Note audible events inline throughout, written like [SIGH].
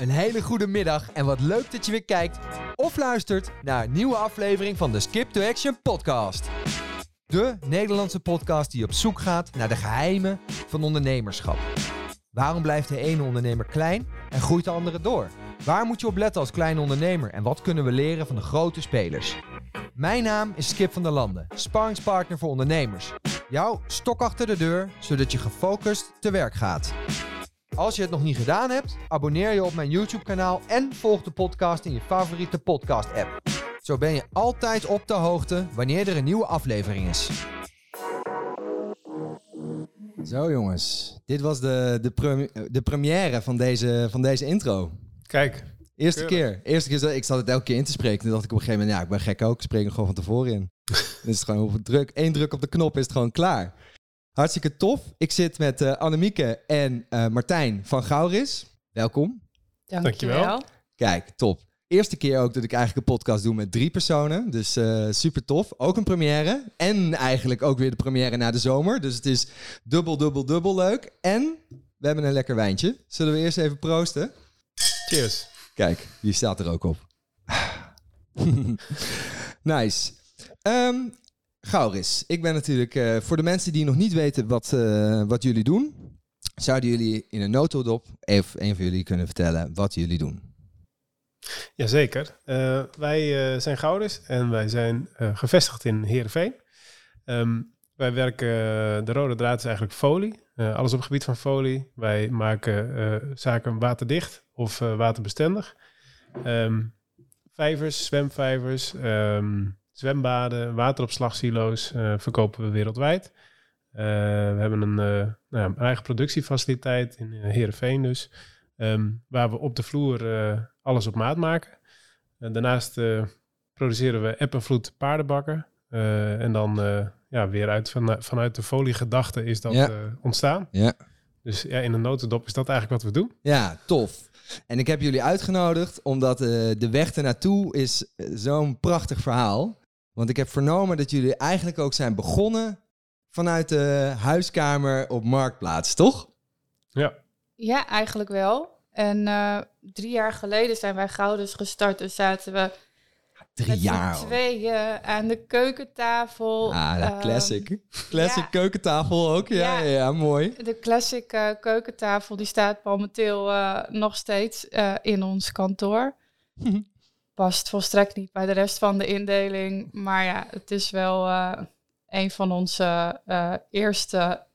Een hele goede middag en wat leuk dat je weer kijkt of luistert naar een nieuwe aflevering van de Skip to Action podcast. De Nederlandse podcast die op zoek gaat naar de geheimen van ondernemerschap. Waarom blijft de ene ondernemer klein en groeit de andere door? Waar moet je op letten als kleine ondernemer en wat kunnen we leren van de grote spelers? Mijn naam is Skip van der Landen, sparringspartner voor ondernemers. Jouw stok achter de deur, zodat je gefocust te werk gaat. Als je het nog niet gedaan hebt, abonneer je op mijn YouTube-kanaal en volg de podcast in je favoriete podcast-app. Zo ben je altijd op de hoogte wanneer er een nieuwe aflevering is. Zo jongens, dit was de, de, premi- de première van deze, van deze intro. Kijk, Eerste keer. Eerste keer, dat- ik zat het elke keer in te spreken. Toen dacht ik op een gegeven moment, ja, ik ben gek ook. Ik spreek er gewoon van tevoren in. [LAUGHS] Dan is het gewoon een druk. Eén druk op de knop is het gewoon klaar. Hartstikke tof. Ik zit met eh Annemieke en eh, Martijn van Gauris. Welkom. Dankjewel. Kijk, top. Eerste keer ook dat ik eigenlijk een podcast doe met drie personen. Dus eh, super tof. Ook een première. En eigenlijk ook weer de première na de zomer. Dus het is dubbel, dubbel, dubbel leuk. En we hebben een lekker wijntje. Zullen we eerst even proosten? cheers. Kijk, die staat er ook op. [LAUGHS] nice. Ehm Gauris, ik ben natuurlijk eh, voor de mensen die nog niet weten wat, eh, wat jullie doen, zouden jullie in een notodop even een van jullie kunnen vertellen wat jullie doen? Jazeker. Eh wij zijn Gouders en wij zijn gevestigd in Heerenveen. Ehm, wij werken, de rode draad is eigenlijk folie. Alles op het gebied van folie. Wij maken zaken waterdicht of waterbestendig. Ehm, vijvers, zwemvijvers, ehm, zwembaden, wateropslagsilo's eh, verkopen we wereldwijd. Eh, we hebben een, eh, nou eigen productiefaciliteit in Heerenveen dus. Ehm, waar we op de vloer alles op maat maken. En daarnaast produceren we en vloed paardenbakken. En dan ja, weer uit, van, vanuit de foliegedachte is dat Ja. ontstaan. Ja. Dus ja, in een notendop is dat eigenlijk wat we doen. Ja, tof. En ik heb jullie uitgenodigd omdat de weg ernaartoe is zo'n prachtig verhaal. Want ik heb vernomen dat jullie eigenlijk ook zijn begonnen vanuit de huiskamer op Marktplaats, toch? Ja, Ja, eigenlijk wel. En eh, drie jaar geleden zijn wij Gouders gestart. Dus zaten we Drie met jaar. tweeën aan de keukentafel. Ah, de Ehm, classic. Classic ja. keukentafel ook. Ja, ja. Ja. mooi. De classic eh, keukentafel die staat momenteel eh, nog steeds eh, in ons kantoor. [LAUGHS] Past volstrekt niet bij de rest van de indeling. Maar ja, het is wel eh, een van onze eh, eerste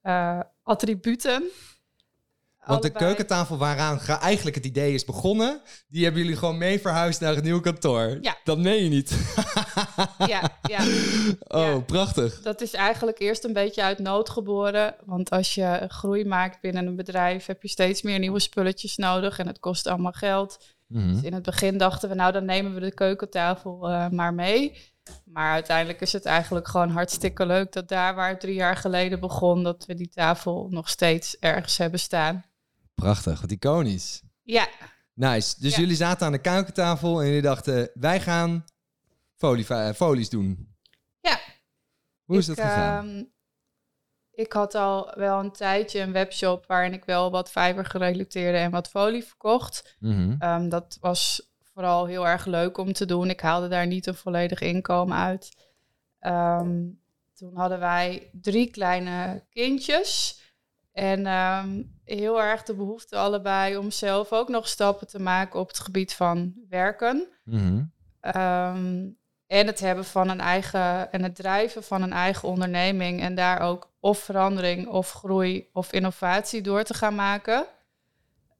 eh, attributen. Want de keukentafel waaraan eigenlijk het idee is begonnen, die hebben jullie gewoon mee verhuisd naar het nieuwe kantoor. Ja. Dat meen je niet. [LAUGHS] Ja, ja. [LAUGHS] oh, Ja. prachtig. Dat is eigenlijk eerst een beetje uit nood geboren. Want als je groei maakt binnen een bedrijf, heb je steeds meer nieuwe spulletjes nodig. En het kost allemaal geld. Mhm. Dus in het begin dachten we, nou dan nemen we de keukentafel eh, maar mee. Maar uiteindelijk is het eigenlijk gewoon hartstikke leuk dat daar waar het drie jaar geleden begon, dat we die tafel nog steeds ergens hebben staan. Prachtig, wat iconisch. Ja, Nice. Dus Ja. jullie zaten aan de keukentafel en jullie dachten, wij gaan folie, eh, folies doen. Ja. Hoe is ik, dat gegaan? ehm, ik had al wel een tijdje een webshop waarin ik wel wat fiber gerelateerde en wat folie verkocht. Mhm. Ehm, dat was vooral heel erg leuk om te doen. Ik haalde daar niet een volledig inkomen uit. Ehm, toen hadden wij drie kleine kindjes. En ehm, heel erg de behoefte allebei om zelf ook nog stappen te maken op het gebied van werken. Ehm, en het hebben van een eigen en het drijven van een eigen onderneming. En daar ook of verandering of groei of innovatie door te gaan maken.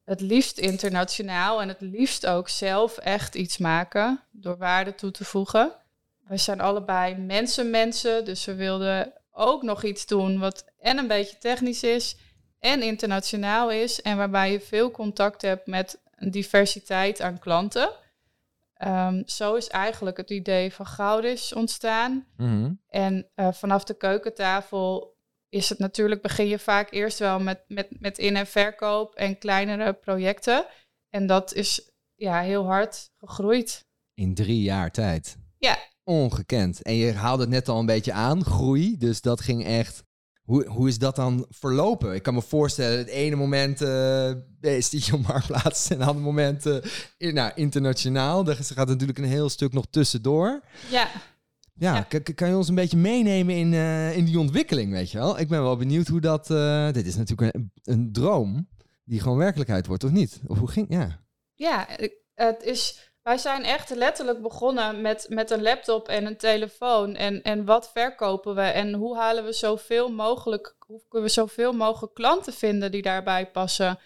Het liefst internationaal en het liefst ook zelf echt iets maken door waarde toe te voegen. We zijn allebei mensen-mensen, dus we wilden ook nog iets doen wat en een beetje technisch is en internationaal is. En waarbij je veel contact hebt met een diversiteit aan klanten. Ehm, zo is eigenlijk het idee van Goudis ontstaan. Mhm. En eh, vanaf de keukentafel is het natuurlijk, begin je vaak eerst wel met, met, met in- en verkoop en kleinere projecten. En dat is ja, heel hard gegroeid. In drie jaar tijd. Ja. Ongekend. En je haalde het net al een beetje aan, groei. Dus dat ging echt Hoe, hoe is dat dan verlopen? Ik kan me voorstellen, het ene moment uh, is die [LAUGHS] op Marktplaats en het andere moment uh, nou, internationaal. Er gaat natuurlijk een heel stuk nog tussendoor. Ja. Ja, kan je ons een beetje meenemen in, uh, in die ontwikkeling, weet je wel? Ik ben wel benieuwd hoe dat... dit is natuurlijk een, een droom die gewoon werkelijkheid wordt, of niet? Of hoe ging... Ja, ja het is wij zijn echt letterlijk begonnen met, met een laptop en een telefoon. En, en wat verkopen we en hoe halen we zoveel mogelijk, hoe kunnen we zoveel mogelijk klanten vinden die daarbij passen.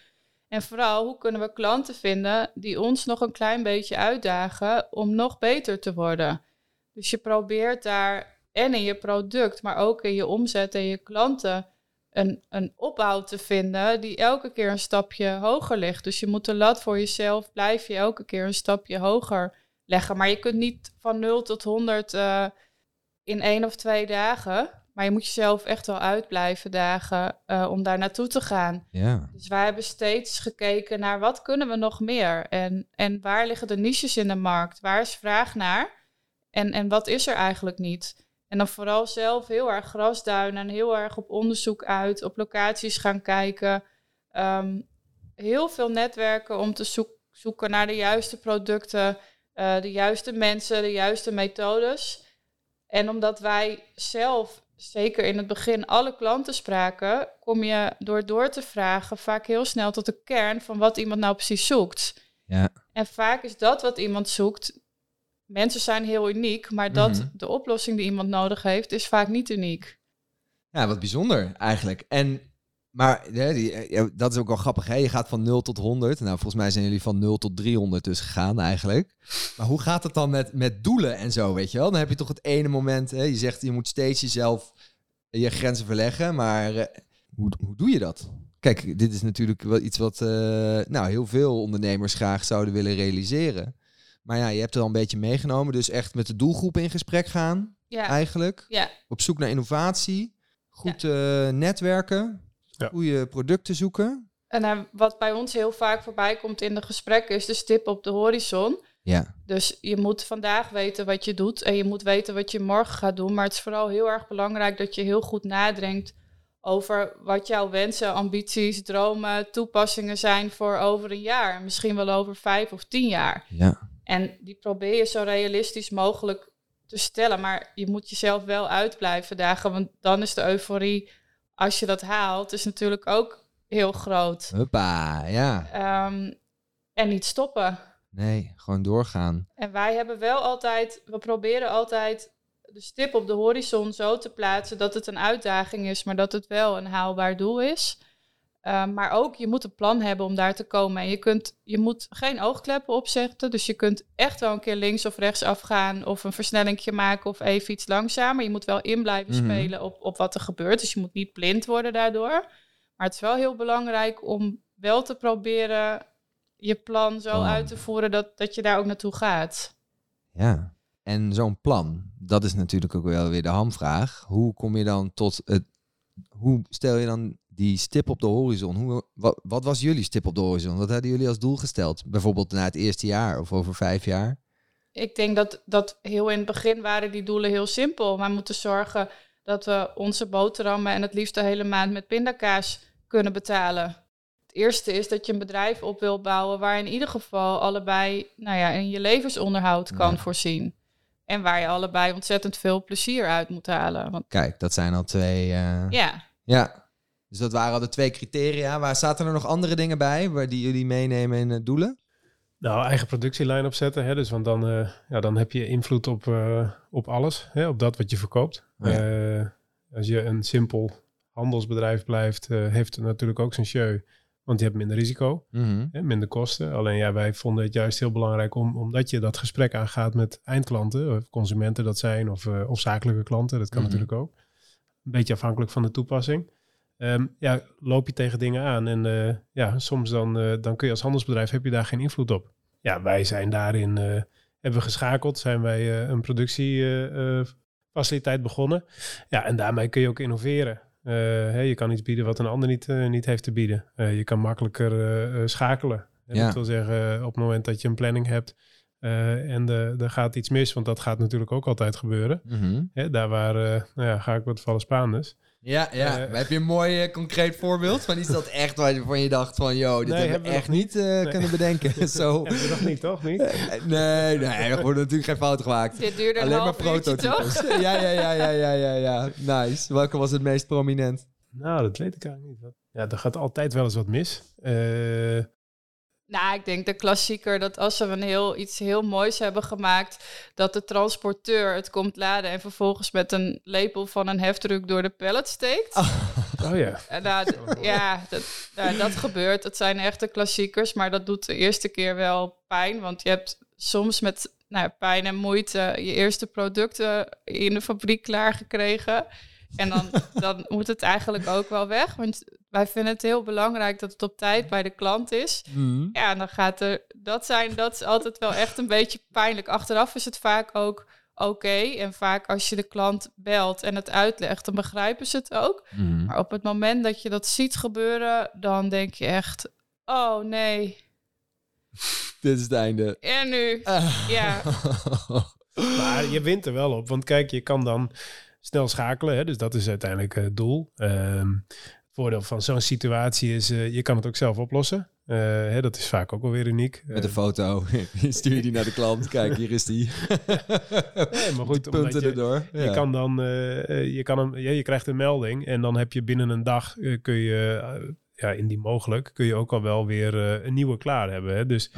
En vooral, hoe kunnen we klanten vinden die ons nog een klein beetje uitdagen om nog beter te worden. Dus je probeert daar en in je product, maar ook in je omzet en je klanten een, een opbouw te vinden die elke keer een stapje hoger ligt. Dus je moet de lat voor jezelf, blijf je elke keer een stapje hoger leggen. Maar je kunt niet van 0 tot 100 uh, eh, in één of twee dagen. Maar je moet jezelf echt wel uitblijven dagen uh, om daar naartoe te gaan. Ja. Dus wij hebben steeds gekeken naar wat kunnen we nog meer? En, en waar liggen de niches in de markt? Waar is vraag naar? En, en wat is er eigenlijk niet? En dan vooral zelf heel erg grasduinen en heel erg op onderzoek uit, op locaties gaan kijken. Ehm, heel veel netwerken om te zoeken naar de juiste producten, uh, de juiste mensen, de juiste methodes. En omdat wij zelf, zeker in het begin, alle klanten spraken, kom je door door te vragen vaak heel snel tot de kern van wat iemand nou precies zoekt. Ja. En vaak is dat wat iemand zoekt mensen zijn heel uniek, maar dat mhm. de oplossing die iemand nodig heeft, is vaak niet uniek. Ja, wat bijzonder eigenlijk. En, maar die, dat is ook wel grappig, hè? Je gaat van 0 tot 100. Nou, volgens mij zijn jullie van 0 tot 300 dus gegaan eigenlijk. Maar hoe gaat het dan met, met doelen en zo, weet je wel? Dan heb je toch het ene moment, hè? je zegt je moet steeds jezelf je grenzen verleggen, maar uh, hoe, hoe doe je dat? Kijk, dit is natuurlijk wel iets wat uh, nou, heel veel ondernemers graag zouden willen realiseren. Maar ja, je hebt er al een beetje meegenomen. Dus echt met de doelgroep in gesprek gaan. Ja. Eigenlijk. Ja. Op zoek naar innovatie. Goed uh, netwerken. Ja. Goede producten zoeken. En uh, wat bij ons heel vaak voorbij komt in de gesprekken is de stip op de horizon. Ja. Dus je moet vandaag weten wat je doet en je moet weten wat je morgen gaat doen. Maar het is vooral heel erg belangrijk dat je heel goed nadenkt over wat jouw wensen, ambities, dromen, toepassingen zijn voor over een jaar. Misschien wel over vijf of tien jaar. Ja. En die probeer je zo realistisch mogelijk te stellen. Maar je moet jezelf wel uitblijven dagen. Want dan is de euforie, als je dat haalt, is natuurlijk ook heel groot. Huppa, ja. Um, en niet stoppen. Nee, gewoon doorgaan. En wij hebben wel altijd, we proberen altijd de stip op de horizon zo te plaatsen dat het een uitdaging is, maar dat het wel een haalbaar doel is. Ehm, maar ook, je moet een plan hebben om daar te komen. En je, kunt, je moet geen oogkleppen opzetten. Dus je kunt echt wel een keer links of rechts afgaan. Of een versnellingje maken of even iets langzamer. Je moet wel in blijven mhm. spelen op, op wat er gebeurt. Dus je moet niet blind worden daardoor. Maar het is wel heel belangrijk om wel te proberen je plan zo oh. uit te voeren dat, dat je daar ook naartoe gaat. Ja, en zo'n plan, dat is natuurlijk ook wel weer de hamvraag. Hoe kom je dan tot het... Hoe stel je dan die stip op de horizon. Hoe, wat, wat, was jullie stip op de horizon? Wat hadden jullie als doel gesteld? Bijvoorbeeld na het eerste jaar of over vijf jaar? Ik denk dat, dat heel in het begin waren die doelen heel simpel. We moeten zorgen dat we onze boterhammen en het liefst de hele maand met pindakaas kunnen betalen. Het eerste is dat je een bedrijf op wil bouwen waar in ieder geval allebei nou ja, in je levensonderhoud kan voorzien. En waar je allebei ontzettend veel plezier uit moet halen. Want... Kijk, dat zijn al twee. Uh... Ja. Ja. Dus dat waren al de twee criteria. Waar zaten er nog andere dingen bij waar die jullie meenemen in het doelen? Nou, eigen productielijn opzetten. Hè? Dus want dan, uh, ja, dan heb je invloed op, uh, op alles, hè? op dat wat je verkoopt. Oh als je een simpel handelsbedrijf blijft, heeft het natuurlijk ook zijn show. Want je hebt minder risico, mm hè? minder kosten. Alleen ja, wij vonden het juist heel belangrijk om, omdat je dat gesprek aangaat met eindklanten, of consumenten dat zijn, of, of zakelijke klanten, dat kan mm natuurlijk ook. Een beetje afhankelijk van de toepassing. Ehm, ja, loop je tegen dingen aan. En uh, ja, soms dan, uh, dan kun je als handelsbedrijf, heb je daar geen invloed op. Ja, wij zijn daarin, uh, hebben we geschakeld, zijn wij een productiefaciliteit begonnen. Ja, en daarmee kun je ook innoveren. Je kan iets bieden wat een ander niet, niet heeft te bieden. je kan makkelijker schakelen. Ja. Dat wil zeggen, op het moment dat je een planning hebt, en er gaat iets mis, want dat gaat natuurlijk ook altijd gebeuren. Mm daar waar, nou ja, ga ik wat vallen Spaanders. Ja, ja. Eh, Maar heb je een mooi eh, concreet voorbeeld van iets dat echt waarvan je dacht van, yo, dit Nee, hebben hebben we we echt niet eh, kunnen bedenken. [LAUGHS] Zo. Hebben we nog niet, toch? Niet? Nee, nee, er worden natuurlijk geen fouten gemaakt. Dit duurde een Alleen maar uurtje, prototypes. Ja, ja, ja, ja, ja, ja, ja. Nice. Welke was het meest prominent? Nou, dat weet ik eigenlijk niet. Wat- Ja, er gaat altijd wel eens wat mis. Eh, Nou, ik denk de klassieker dat als we een heel, iets heel moois hebben gemaakt, dat de transporteur het komt laden en vervolgens met een lepel van een heftruck door de pallet steekt. oh ja. En nou, d- ja, dat, nou, dat gebeurt. Dat zijn echte klassiekers, maar dat doet de eerste keer wel pijn. Want je hebt soms met nou, pijn en moeite je eerste producten in de fabriek klaargekregen. En dan, dan moet het eigenlijk ook wel weg. Want wij vinden het heel belangrijk dat het op tijd bij de klant is. Mhm. Ja, en dan gaat er dat zijn. Dat is altijd wel echt een beetje pijnlijk. Achteraf is het vaak ook oké. En vaak als je de klant belt en het uitlegt, dan begrijpen ze het ook. Mhm. Maar op het moment dat je dat ziet gebeuren, dan denk je echt: oh nee, Dit is het einde. en nu? Ah. Ja. [LAUGHS] Maar je wint er wel op. Want kijk, je kan dan snel schakelen. Hè? Dus dat is uiteindelijk eh, het doel. Ehm, voordeel van zo'n situatie is, eh, je kan het ook zelf oplossen. Eh, hè, dat is vaak ook wel weer uniek. Met een Eh, foto. Stuur [LAUGHS] je die naar de klant. Kijk, hier is die. [LAUGHS] nee, maar goed, punten je, erdoor. je, kan dan, je, kan hem, ja, je krijgt een melding en dan heb je binnen een dag, kun je, ja, indien mogelijk, kun je ook al wel weer een nieuwe klaar hebben. Hè? Dus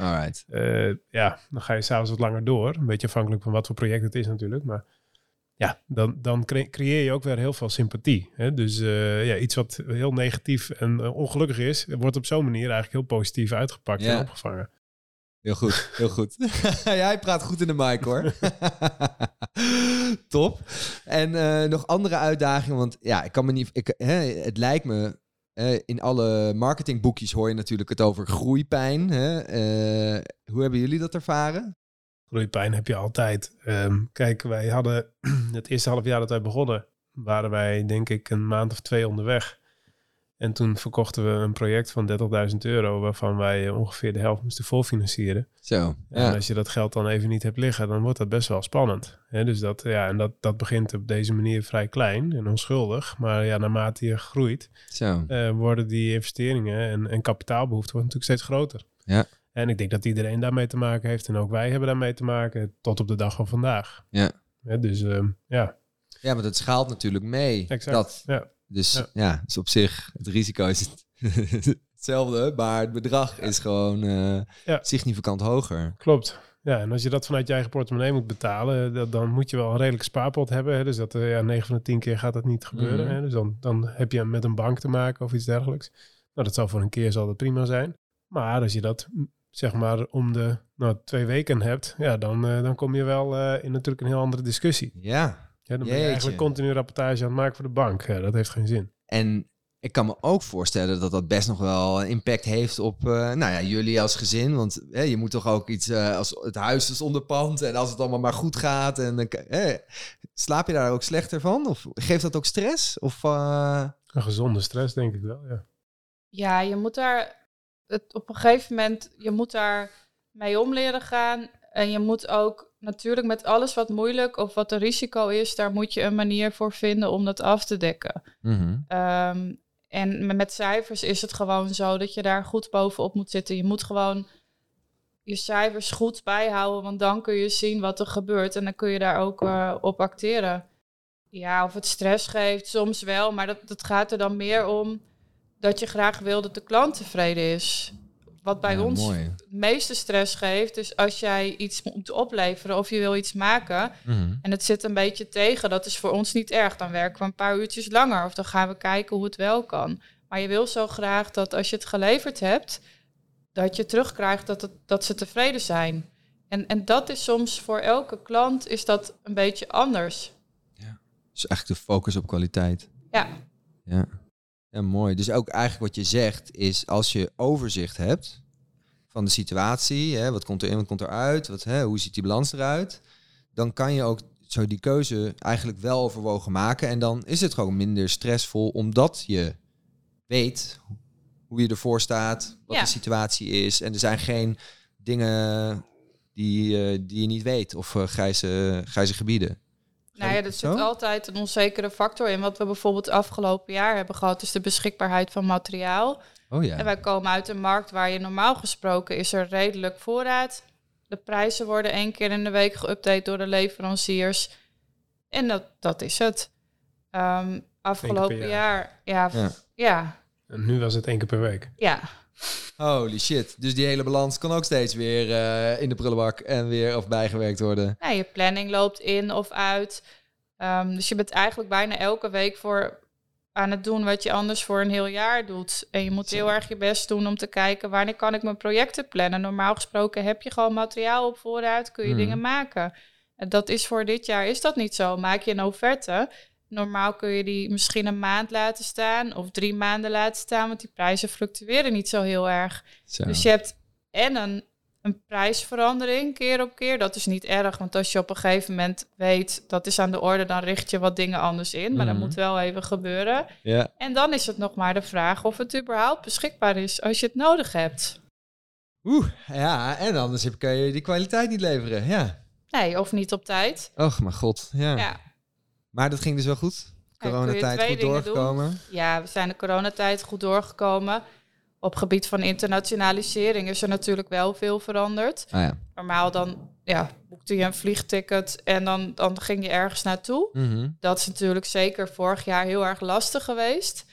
ja, dan ga je s'avonds wat langer door. Een beetje afhankelijk van wat voor project het is natuurlijk. Maar ja, dan, dan cre- creëer je ook weer heel veel sympathie. Hè? Dus eh, ja, iets wat heel negatief en eh, ongelukkig is, wordt op zo'n manier eigenlijk heel positief uitgepakt Ja. en opgevangen. Heel goed, heel goed. [LAUGHS] Jij praat goed in de mic hoor. [LAUGHS] Top. En eh, nog andere uitdagingen, want ja, ik kan me niet. Ik, hè, het lijkt me. eh, in alle marketingboekjes hoor je natuurlijk het over groeipijn. Hè? Eh, hoe hebben jullie dat ervaren? Groeipijn heb je altijd. Ehm, kijk, wij hadden [CLEARS THROAT] het eerste half jaar dat wij begonnen, waren wij denk ik een maand of twee onderweg. En toen verkochten we een project van 30.000 euro, waarvan wij ongeveer de helft moesten voorfinancieren. Zo. En als je dat geld dan even niet hebt liggen, dan wordt dat best wel spannend. Dus dat, ja, en dat, dat begint op deze manier vrij klein en onschuldig. Maar ja, naarmate je groeit, Zo. eh, worden die investeringen en, en kapitaalbehoeften natuurlijk steeds groter. Ja. En ik denk dat iedereen daarmee te maken heeft. En ook wij hebben daarmee te maken tot op de dag van vandaag. Ja. Hè, dus ehm, ja, Ja, want het schaalt natuurlijk mee. exact. Dat. Ja. Dus ja. Ja. dus op zich, het risico is [LAUGHS] hetzelfde, maar het bedrag is gewoon eh, Ja. significant hoger. Klopt. Ja, en als je dat vanuit je eigen portemonnee moet betalen, dat, dan moet je wel een redelijke spaarpot hebben. Hè? Dus dat, eh, ja, 9 van de 10 keer gaat dat niet gebeuren. Mhm. Hè? Dus dan, dan heb je met een bank te maken of iets dergelijks. Nou, dat zal voor een keer zal dat prima zijn. Maar als je dat zeg maar om de nou, twee weken hebt, ja, dan, eh, dan kom je wel eh, in natuurlijk een heel andere discussie. Ja. Ja, dan ben je Jeetje. eigenlijk continu rapportage aan het maken voor de bank. Ja, dat heeft geen zin. En ik kan me ook voorstellen dat dat best nog wel een impact heeft op eh, nou ja, jullie als gezin. Want hè, je moet toch ook iets eh, als het huis is onder pand en als het allemaal maar goed gaat. En, dan kan- hè, slaap je daar ook slechter van? Of geeft dat ook stress? Of, eh, Een gezonde stress, denk ik wel. Ja. Ja, je moet daar het, op een gegeven moment, je moet daar mee om leren gaan. En je moet ook natuurlijk met alles wat moeilijk of wat een risico is, daar moet je een manier voor vinden om dat af te dekken. mhm. Ehm, en me- met cijfers is het gewoon zo dat je daar goed bovenop moet zitten. Je moet gewoon je cijfers goed bijhouden, want dan kun je zien wat er gebeurt en dan kun je daar ook eh, op acteren. Ja, of het stress geeft, soms wel, maar dat, dat gaat er dan meer om dat je graag wil dat de klant tevreden is. Wat bij Ja, ons mooi. het meeste stress geeft, is als jij iets moet opleveren of je wil iets maken Mhm. en het zit een beetje tegen, dat is voor ons niet erg. Dan werken we een paar uurtjes langer of dan gaan we kijken hoe het wel kan. Maar je wil zo graag dat als je het geleverd hebt, dat je terugkrijgt dat, het, dat ze tevreden zijn. En, en dat is soms voor elke klant is dat een beetje anders. Dus eigenlijk de focus op kwaliteit. Ja, Ja. Ja, mooi. Dus ook eigenlijk wat je zegt is als je overzicht hebt van de situatie, hè, wat komt erin, wat komt eruit, wat, hè, hoe ziet die balans eruit, dan kan je ook zo die keuze eigenlijk wel overwogen maken. En dan is het gewoon minder stressvol omdat je weet hoe je ervoor staat, wat Ja. de situatie is. En er zijn geen dingen die, eh, die je niet weet of eh, grijze, grijze gebieden. Nou ja, er Zo? zit altijd een onzekere factor in. Wat we bijvoorbeeld afgelopen jaar hebben gehad, is de beschikbaarheid van materiaal. Oh ja. En wij komen uit een markt waar je normaal gesproken is er redelijk voorraad. De prijzen worden één keer in de week geüpdate door de leveranciers. En dat, dat is het. Ehm, afgelopen jaar. jaar, ja, Ja. ja, ja, En nu was het één keer per week. ja. Holy shit. Dus die hele balans kan ook steeds weer eh, in de prullenbak en weer of bijgewerkt worden. Je planning loopt in of uit. Ehm, dus je bent eigenlijk bijna elke week voor aan het doen wat je anders voor een heel jaar doet. En je moet heel erg je best doen om te kijken wanneer kan ik mijn projecten plannen. Normaal gesproken heb je gewoon materiaal op voorraad, kun je Mhm. dingen maken. En dat is voor dit jaar is dat niet zo. Maak je een offerte. Normaal kun je die misschien een maand laten staan of drie maanden laten staan, want die prijzen fluctueren niet zo heel erg. Zo. Dus je hebt en een, een prijsverandering keer op keer. Dat is niet erg, want als je op een gegeven moment weet dat is aan de orde, dan richt je wat dingen anders in. Maar dat Mhm. moet wel even gebeuren. Ja. En dan is het nog maar de vraag of het überhaupt beschikbaar is als je het nodig hebt. Oeh, ja. En anders kan je die kwaliteit niet leveren. Ja. Nee, of niet op tijd. Och, mijn god. Ja. Ja, Maar dat ging dus wel goed. Coronatijd goed doen. doorgekomen. ja we zijn de coronatijd goed doorgekomen. Op gebied van internationalisering is er natuurlijk wel veel veranderd. Ah ja. Normaal dan ja, boekte je een vliegticket en dan, dan ging je ergens naartoe. Mhm. Dat is natuurlijk zeker vorig jaar heel erg lastig geweest.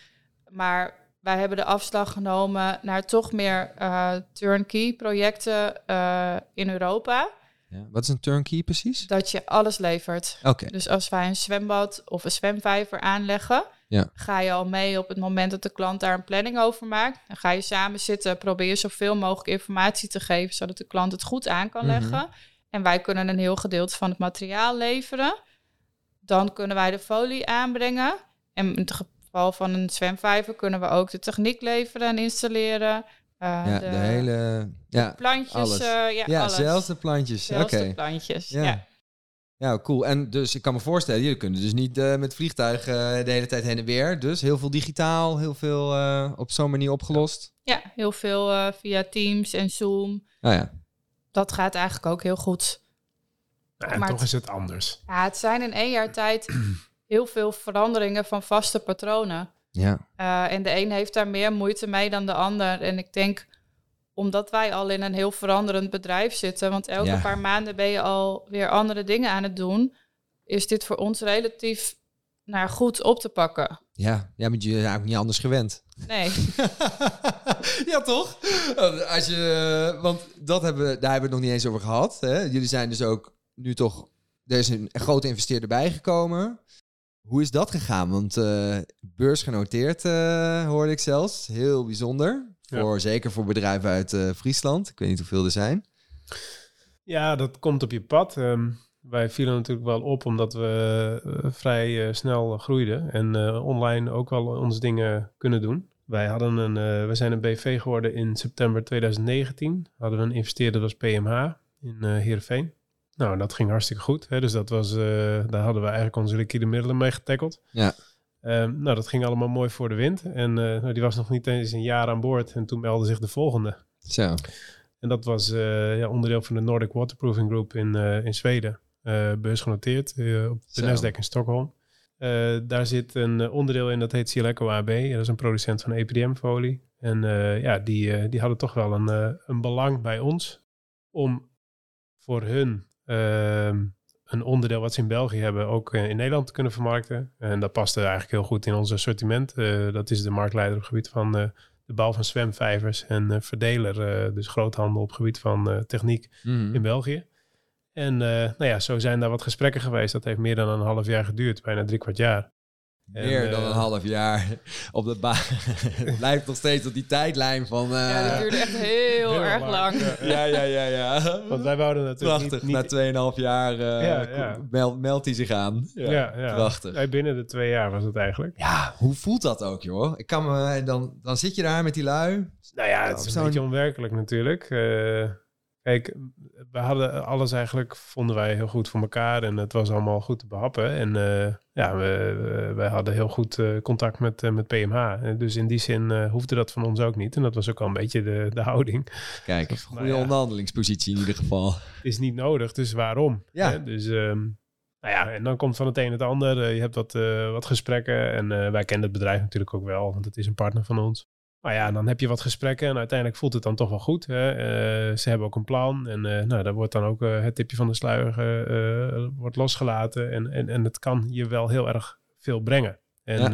Maar wij hebben de afslag genomen naar toch meer eh, turnkey projecten eh, in Europa. Ja. Wat is een turnkey precies? Dat je alles levert. Oké. Dus als wij een zwembad of een zwemvijver aanleggen, Ja. ga je al mee op het moment dat de klant daar een planning over maakt. Dan ga je samen zitten, probeer je zoveel mogelijk informatie te geven, zodat de klant het goed aan kan Mhm. leggen. En wij kunnen een heel gedeelte van het materiaal leveren. Dan kunnen wij de folie aanbrengen. En in het geval van een zwemvijver kunnen we ook de techniek leveren en installeren. Eh, Ja, de, hele... Ja, plantjes. alles. eh, ja, ja alles. zelfs de plantjes. Oké. Zelfs de plantjes. Ja. ja. Ja, cool. En dus ik kan me voorstellen, jullie kunnen dus niet eh, met vliegtuigen eh, de hele tijd heen en weer. Dus heel veel digitaal, heel veel eh, op zo'n manier opgelost. Ja, heel veel eh, via Teams en Zoom. Nou ja, Dat gaat eigenlijk ook heel goed. En Maar toch is het anders. Ja, het zijn in één jaar tijd [CLEARS THROAT] heel veel veranderingen van vaste patronen. Ja. Eh, en de een heeft daar meer moeite mee dan de ander. En ik denk, omdat wij al in een heel veranderend bedrijf zitten, want elke Ja. paar maanden ben je al weer andere dingen aan het doen, is dit voor ons relatief nou, goed op te pakken. Ja, ja, maar je bent eigenlijk niet anders gewend. Nee, [LAUGHS] ja, toch? Als je, want dat hebben, we- daar hebben we het nog niet eens over gehad. Hè? Jullie zijn dus ook nu toch... Er is een grote investeerder bijgekomen. Hoe is dat gegaan? Want eh beursgenoteerd eh, hoorde ik zelfs. Heel bijzonder. Ja. Voor, Zeker voor bedrijven uit eh, Friesland. Ik weet niet hoeveel er zijn. Ja, dat komt op je pad. Ehm, wij vielen natuurlijk wel op omdat we vrij snel groeiden en online ook wel onze dingen kunnen doen. Wij hadden een, we zijn een BV geworden in september 2019. Hadden we een investeerder, dat was PMH in Heerenveen. Nou, dat ging hartstikke goed. Hè? Dus dat was, eh, daar hadden we eigenlijk onze liquide middelen mee getackeld. Ja. Ehm, nou, dat ging allemaal mooi voor de wind. En eh, nou, die was nog niet eens een jaar aan boord. En toen meldde zich de volgende. Zo. En dat was eh, ja, onderdeel van de Nordic Waterproofing Group in, in Zweden. Beursgenoteerd op de Zo. Nasdaq in Stockholm. Daar zit een onderdeel in dat heet Sileco AB. Dat is een producent van EPDM-folie. En ja, die, die hadden toch wel een, een belang bij ons om voor hun een onderdeel wat ze in België hebben ook eh, in Nederland te kunnen vermarkten. En dat paste eigenlijk heel goed in ons assortiment. Eh, dat is de marktleider op het gebied van eh, de bouw van zwemvijvers en verdeler, dus groothandel op het gebied van techniek Mhm. in België. En nou ja, zo zijn daar wat gesprekken geweest. Dat heeft meer dan een half jaar geduurd, bijna drie kwart jaar. En, Meer dan eh, een half jaar [LAUGHS] op de baan. [LAUGHS] Het blijft nog steeds op die tijdlijn van... eh, ja, dat duurde echt heel, Heel erg lang. ja, ja, ja, ja. [LAUGHS] Want wij wouden natuurlijk Prachtig. niet... niet Na 2,5 jaar eh, Ja, ja. Meld, meldt hij zich aan. Ja, ja, ja. Prachtig. Ja, binnen de twee jaar was het eigenlijk. Ja, hoe voelt dat ook, joh? Ik kan me, dan, dan zit je daar met die lui. Nou ja, het is een beetje onwerkelijk natuurlijk. Eh, kijk, we hadden alles eigenlijk, vonden wij heel goed voor elkaar. En het was allemaal goed te behappen. En eh, ja, we, wij hadden heel goed eh, contact met, eh, met PMH. Dus in die zin hoefde dat van ons ook niet. En dat was ook al een beetje de, de houding. Kijk, [LAUGHS] Nou goede ja. onderhandelingspositie in ieder geval. is niet nodig, dus waarom? Ja. Hè? Dus, ehm, nou ja, en dan komt van het een het ander. Je hebt wat, wat gesprekken. En wij kennen het bedrijf natuurlijk ook wel, want het is een partner van ons. Maar ja, dan heb je wat gesprekken en uiteindelijk voelt het dan toch wel goed. Hè? ze hebben ook een plan en nou, daar wordt dan ook het tipje van de sluier wordt losgelaten. En, en, en het kan je wel heel erg veel brengen. En,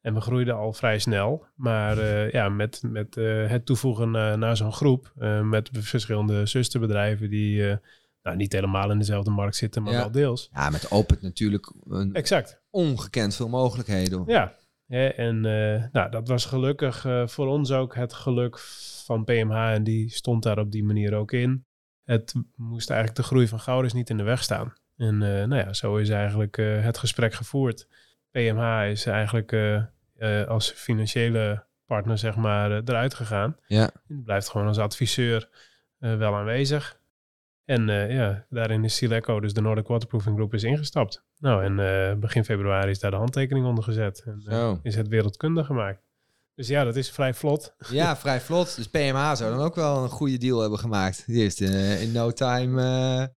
en we groeiden al vrij snel. Maar ja, met, met het toevoegen naar zo'n groep, met verschillende zusterbedrijven die nou, niet helemaal in dezelfde markt zitten, maar wel deels. Ja, met opent natuurlijk een exact. ongekend veel mogelijkheden. Ja, en uh, nou, dat was gelukkig uh, voor ons ook het geluk van PMH en die stond daar op die manier ook in. Het moest eigenlijk de groei van Gouders niet in de weg staan. En uh, nou ja, zo is eigenlijk het gesprek gevoerd. PMH is eigenlijk als financiële partner zeg maar eruit gegaan. Ja. Die blijft gewoon als adviseur wel aanwezig. En uh, ja, daarin is Sileco, dus de Nordic Waterproofing Group, is ingestapt. Nou, en uh, begin februari is daar de handtekening onder gezet. En uh, is het wereldkundig gemaakt. Dus ja, dat is vrij vlot. Ja, [LAUGHS] vrij vlot. Dus PMH zou dan ook wel een goede deal hebben gemaakt. Die heeft in no time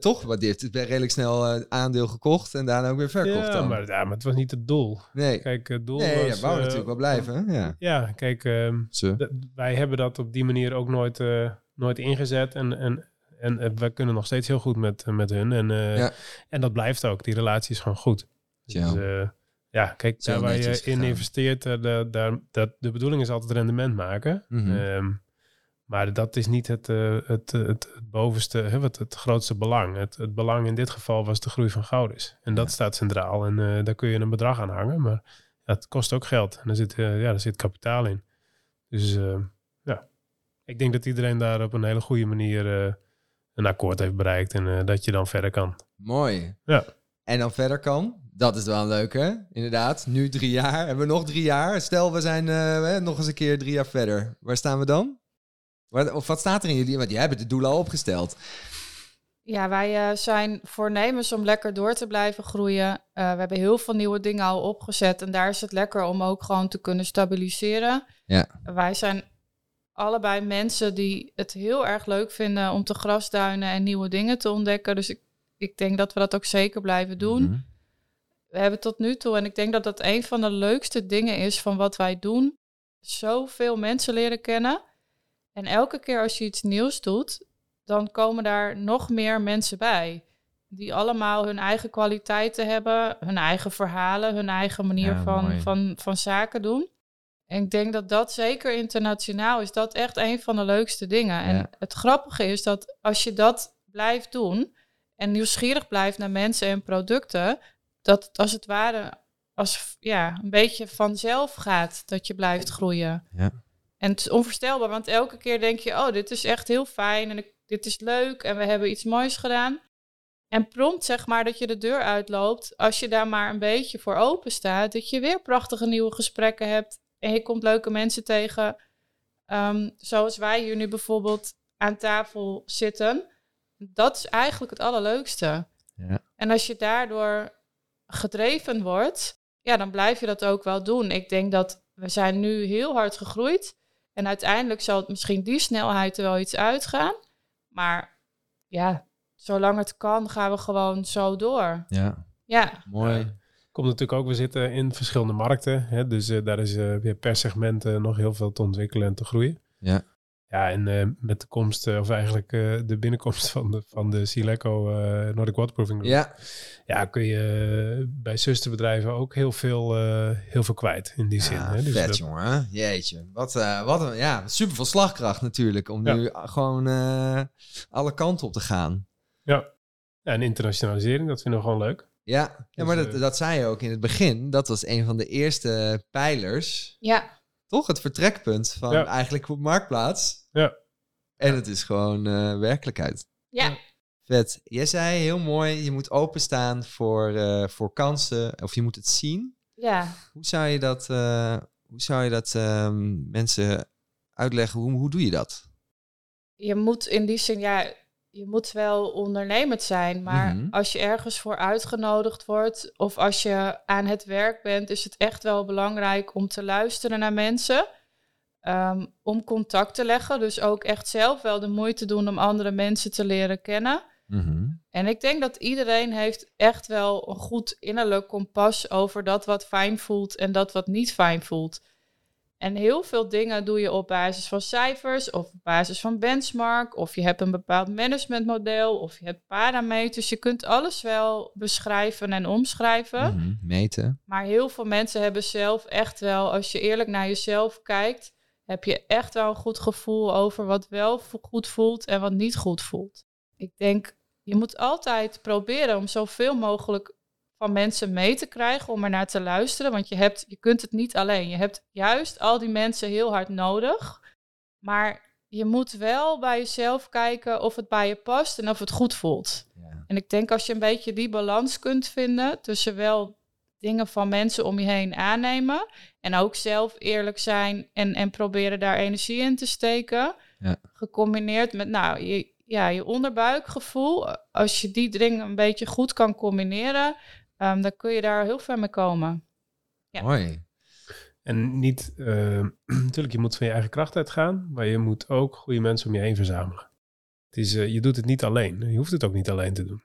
toch, wat die heeft redelijk snel aandeel gekocht en daarna ook weer verkocht. Ja, dan. Maar, ja, maar het was niet het doel. Nee. Kijk, het doel nee, was... ja, wou natuurlijk wel blijven. Ja, ja kijk, ehm, wij hebben dat op die manier ook nooit, nooit ingezet. En, en en uh, we kunnen nog steeds heel goed met, eh, met hun. En, ja. en dat blijft ook. Die relatie is gewoon goed. Dus, ja, kijk, daar waar je in investeert, de, daar, dat, de bedoeling is altijd rendement maken. Mm -hmm. um, maar dat is niet het, het, het, het, bovenste, het, het grootste belang. Het, het belang in dit geval was de groei van Goudis. En dat staat centraal. En daar kun je een bedrag aan hangen. Maar dat kost ook geld. En daar zit, ja, daar zit kapitaal in. Dus ja, ik denk dat iedereen daar op een hele goede manier een akkoord heeft bereikt en uh, dat je dan verder kan. Mooi. Ja. En dan verder kan. Dat is wel een leuke, inderdaad. Nu drie jaar. Hebben we nog drie jaar? Stel, we zijn uh, nog eens een keer drie jaar verder. Waar staan we dan? Waar, of wat staat er in jullie? Want jij hebt de doelen al opgesteld. Ja, wij uh, zijn voornemens om lekker door te blijven groeien. Uh, we hebben heel veel nieuwe dingen al opgezet. En daar is het lekker om ook gewoon te kunnen stabiliseren. Ja. Wij zijn allebei mensen die het heel erg leuk vinden om te grasduinen en nieuwe dingen te ontdekken. Dus ik, ik denk dat we dat ook zeker blijven doen. Mhm. We hebben tot nu toe, en ik denk dat dat een van de leukste dingen is van wat wij doen, zoveel mensen leren kennen. En elke keer als je iets nieuws doet, dan komen daar nog meer mensen bij. Die allemaal hun eigen kwaliteiten hebben, hun eigen verhalen, hun eigen manier Ja, van, mooi. van, van zaken doen. En ik denk dat dat zeker internationaal is dat echt een van de leukste dingen. En Ja. het grappige is dat als je dat blijft doen en nieuwsgierig blijft naar mensen en producten, dat het als het ware als ja, een beetje vanzelf gaat dat je blijft groeien. Ja. En het is onvoorstelbaar, want elke keer denk je, oh, dit is echt heel fijn en ik, dit is leuk en we hebben iets moois gedaan. En prompt zeg maar dat je de deur uitloopt, als je daar maar een beetje voor open staat, dat je weer prachtige nieuwe gesprekken hebt je komt leuke mensen tegen. Ehm, zoals wij hier nu bijvoorbeeld aan tafel zitten. Dat is eigenlijk het allerleukste. Ja. En als je daardoor gedreven wordt, ja, dan blijf je dat ook wel doen. Ik denk dat we zijn nu heel hard gegroeid. En uiteindelijk zal het misschien die snelheid er wel iets uitgaan. Maar ja, zolang het kan, gaan we gewoon zo door. Ja, Ja, mooi. Komt natuurlijk ook, we zitten in verschillende markten. Hè, dus eh, daar is eh, weer per segment eh, nog heel veel te ontwikkelen en te groeien. Ja. Ja, en met de komst, of eigenlijk de binnenkomst van de, van de Sileco Nordic Waterproofing Group. Ja, Ja, kun je bij zusterbedrijven ook heel veel, heel veel kwijt in die zin. Ja, Hè? Dus vet dat- jongen. Jeetje. Wat, wat een, ja, super veel slagkracht natuurlijk. Om Ja. nu gewoon alle kanten op te gaan. ja, en internationalisering, dat vinden we gewoon leuk. Ja, ja maar dat, eh, dat zei je ook in het begin. Dat was een van de eerste pijlers. ja, Toch? Het vertrekpunt van Ja. eigenlijk op Marktplaats. Ja. En het is gewoon eh, werkelijkheid. ja. Vet. Jij zei heel mooi, je moet openstaan voor, eh, voor kansen. Of je moet het zien. ja. Hoe zou je dat, eh, hoe zou je dat ehm, mensen uitleggen? Hoe, hoe doe je dat? je moet in die zin, ja, je moet wel ondernemend zijn. Maar Mhm. als je ergens voor uitgenodigd wordt of als je aan het werk bent, is het echt wel belangrijk om te luisteren naar mensen. Ehm, om contact te leggen. Dus ook echt zelf wel de moeite doen om andere mensen te leren kennen. Mhm. En ik denk dat iedereen heeft echt wel een goed innerlijk kompas over dat wat fijn voelt en dat wat niet fijn voelt. En heel veel dingen doe je op basis van cijfers of op basis van benchmark. Of je hebt een bepaald managementmodel of je hebt parameters. Je kunt alles wel beschrijven en omschrijven. Mhm. Meten. Maar heel veel mensen hebben zelf echt wel, als je eerlijk naar jezelf kijkt, heb je echt wel een goed gevoel over wat wel goed voelt en wat niet goed voelt. Ik denk, je moet altijd proberen om zoveel mogelijk van mensen mee te krijgen om er naar te luisteren. Want je, hebt, je kunt het niet alleen. Je hebt juist al die mensen heel hard nodig. Maar je moet wel bij jezelf kijken of het bij je past en of het goed voelt. Ja. En ik denk als je een beetje die balans kunt vinden tussen wel dingen van mensen om je heen aannemen en ook zelf eerlijk zijn en, en proberen daar energie in te steken, Ja. gecombineerd met nou, je, ja, je onderbuikgevoel, als je die dingen een beetje goed kan combineren, ehm, dan kun je daar heel ver mee komen. Ja. Mooi. En niet, eh, [CLEARS THROAT] natuurlijk, je moet van je eigen kracht uitgaan, maar je moet ook goede mensen om je heen verzamelen. Het is, eh, je doet het niet alleen. Je hoeft het ook niet alleen te doen.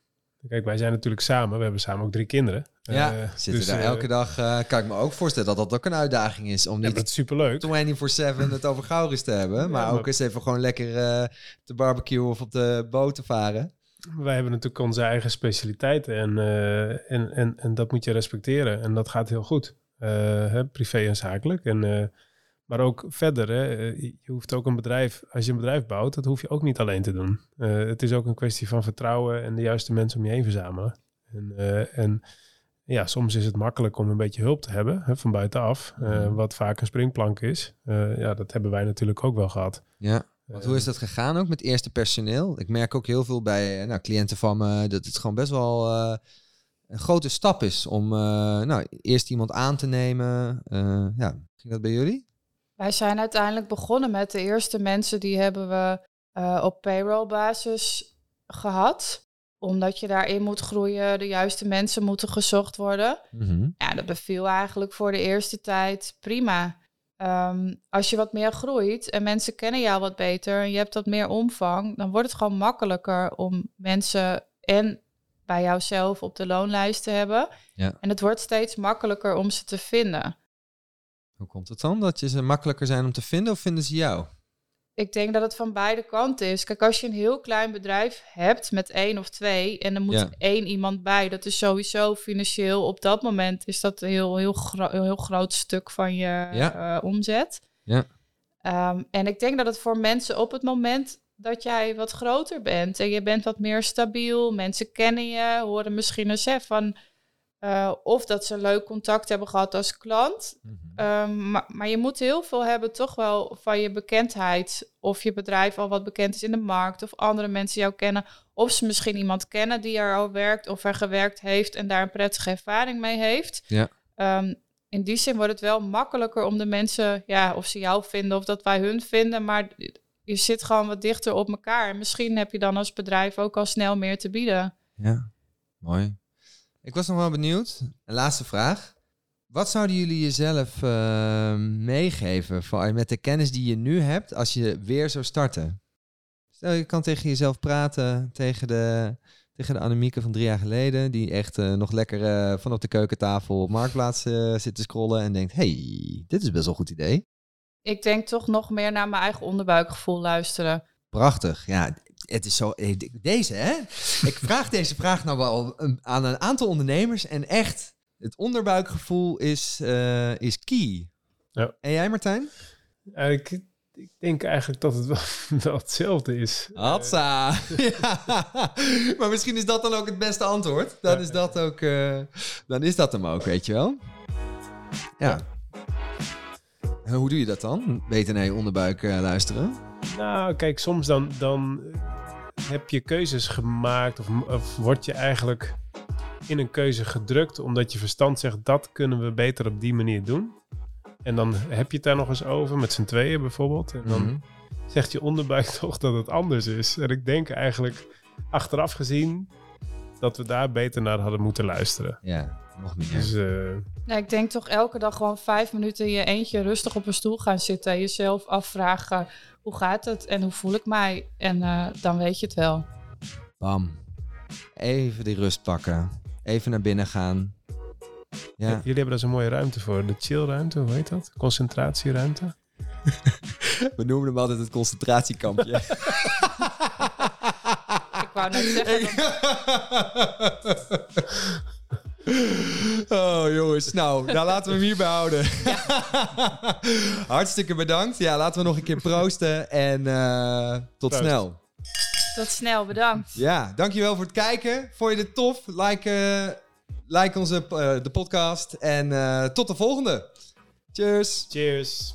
Kijk, wij zijn natuurlijk samen. We hebben samen ook drie kinderen. Ja, Eh, zitten dus, daar elke dag. eh, kan ik me ook voorstellen dat dat ook een uitdaging is. Om Ja, niet dat is superleuk. 24-7 het over Gauris te hebben. Maar maar- ook eens even gewoon lekker eh te barbecue of op de boot te varen. Wij hebben natuurlijk onze eigen specialiteiten en, eh, en, en, en dat moet je respecteren. En dat gaat heel goed, Eh, hè, privé en zakelijk. En, eh, maar ook verder, hè, je hoeft ook een bedrijf, als je een bedrijf bouwt, dat hoef je ook niet alleen te doen. Het is ook een kwestie van vertrouwen en de juiste mensen om je heen verzamelen. En, en ja, soms is het makkelijk om een beetje hulp te hebben hè, van buitenaf, Mhm. wat vaak een springplank is. Ja, dat hebben wij natuurlijk ook wel gehad. Ja. Want hoe is dat gegaan ook met eerste personeel? Ik merk ook heel veel bij eh, nou, cliënten van me dat het gewoon best wel eh, een grote stap is om eh, nou, eerst iemand aan te nemen. Ja, ging dat bij jullie? Wij zijn uiteindelijk begonnen met de eerste mensen die hebben we op payrollbasis gehad. Omdat je daarin moet groeien, de juiste mensen moeten gezocht worden. Mhm. Ja, dat beviel eigenlijk voor de eerste tijd prima. Ehm, als je wat meer groeit en mensen kennen jou wat beter en je hebt wat meer omvang, dan wordt het gewoon makkelijker om mensen en bij jouzelf op de loonlijst te hebben. Ja. En het wordt steeds makkelijker om ze te vinden. Hoe komt het dan? Dat je ze makkelijker zijn om te vinden of vinden ze jou? Ik denk dat het van beide kanten is. Kijk, als je een heel klein bedrijf hebt met één of twee en er moet Ja. één iemand bij, dat is sowieso financieel op dat moment is dat een heel, heel, gro- heel groot stuk van je Ja. eh, omzet. Ja. Ehm, en ik denk dat het voor mensen op het moment dat jij wat groter bent en je bent wat meer stabiel, mensen kennen je, horen misschien eens hè, van eh, of dat ze leuk contact hebben gehad als klant. Ehm, maar, maar je moet heel veel hebben toch wel van je bekendheid. Of je bedrijf al wat bekend is in de markt. Of andere mensen jou kennen. Of ze misschien iemand kennen die er al werkt of er gewerkt heeft en daar een prettige ervaring mee heeft. Ja. Ehm, in die zin wordt het wel makkelijker om de mensen, ja, of ze jou vinden of dat wij hun vinden. Maar je zit gewoon wat dichter op elkaar. En misschien heb je dan als bedrijf ook al snel meer te bieden. Ja, mooi. Ik was nog wel benieuwd. Een laatste vraag. Wat zouden jullie jezelf eh, meegeven voor, met de kennis die je nu hebt als je weer zou starten? Stel, je kan tegen jezelf praten, tegen de, tegen de Annemieke van drie jaar geleden, die echt eh, nog lekker eh, vanaf de keukentafel op Marktplaats eh, zit te scrollen en denkt, hey, dit is best wel een goed idee. Ik denk toch nog meer naar mijn eigen onderbuikgevoel luisteren. Prachtig. Ja, het is zo. eh, de- Deze, hè? Ik vraag [LAUGHS] deze vraag nou wel een- aan een aantal ondernemers. En echt, het onderbuikgevoel is, eh, is key. Ja. En jij, Martijn? Ik, ik denk eigenlijk dat het wel, [LAUGHS] wel hetzelfde is. Hatsa. [LAUGHS] ja. Maar misschien is dat dan ook het beste antwoord. Dan Ja. is dat ook. eh, dan is dat hem ook, weet je wel? Ja. En Hoe doe je dat dan? Beter naar je onderbuik luisteren? Nou, kijk, soms dan, dan heb je keuzes gemaakt of, of word je eigenlijk in een keuze gedrukt omdat je verstand zegt dat kunnen we beter op die manier doen. En dan heb je het daar nog eens over met z'n tweeën bijvoorbeeld. En dan Mhm. zegt je onderbuik [LAUGHS] toch dat het anders is. En ik denk eigenlijk achteraf gezien dat we daar beter naar hadden moeten luisteren. Ja, nog meer. Dus eh, Ja, ik denk toch elke dag gewoon vijf minuten in je eentje rustig op een stoel gaan zitten. Jezelf afvragen, hoe gaat het en hoe voel ik mij? En eh, dan weet je het wel. Bam. Even die rust pakken. Even naar binnen gaan. Ja. Jullie hebben daar zo'n mooie ruimte voor. De chillruimte, hoe heet dat? Concentratieruimte. [LAUGHS] We noemen hem altijd het concentratiekampje. [LAUGHS] Ik wou net zeggen, [LAUGHS] Oh jongens, nou, daar laten we hem hierbij houden. [LAUGHS] Hartstikke bedankt. Ja, laten we nog een keer proosten en eh, tot Proost. snel. tot snel, bedankt. Ja, dankjewel voor het kijken. Vond je dit tof? Like, eh, like onze eh, de podcast en eh, tot de volgende. Cheers. Cheers.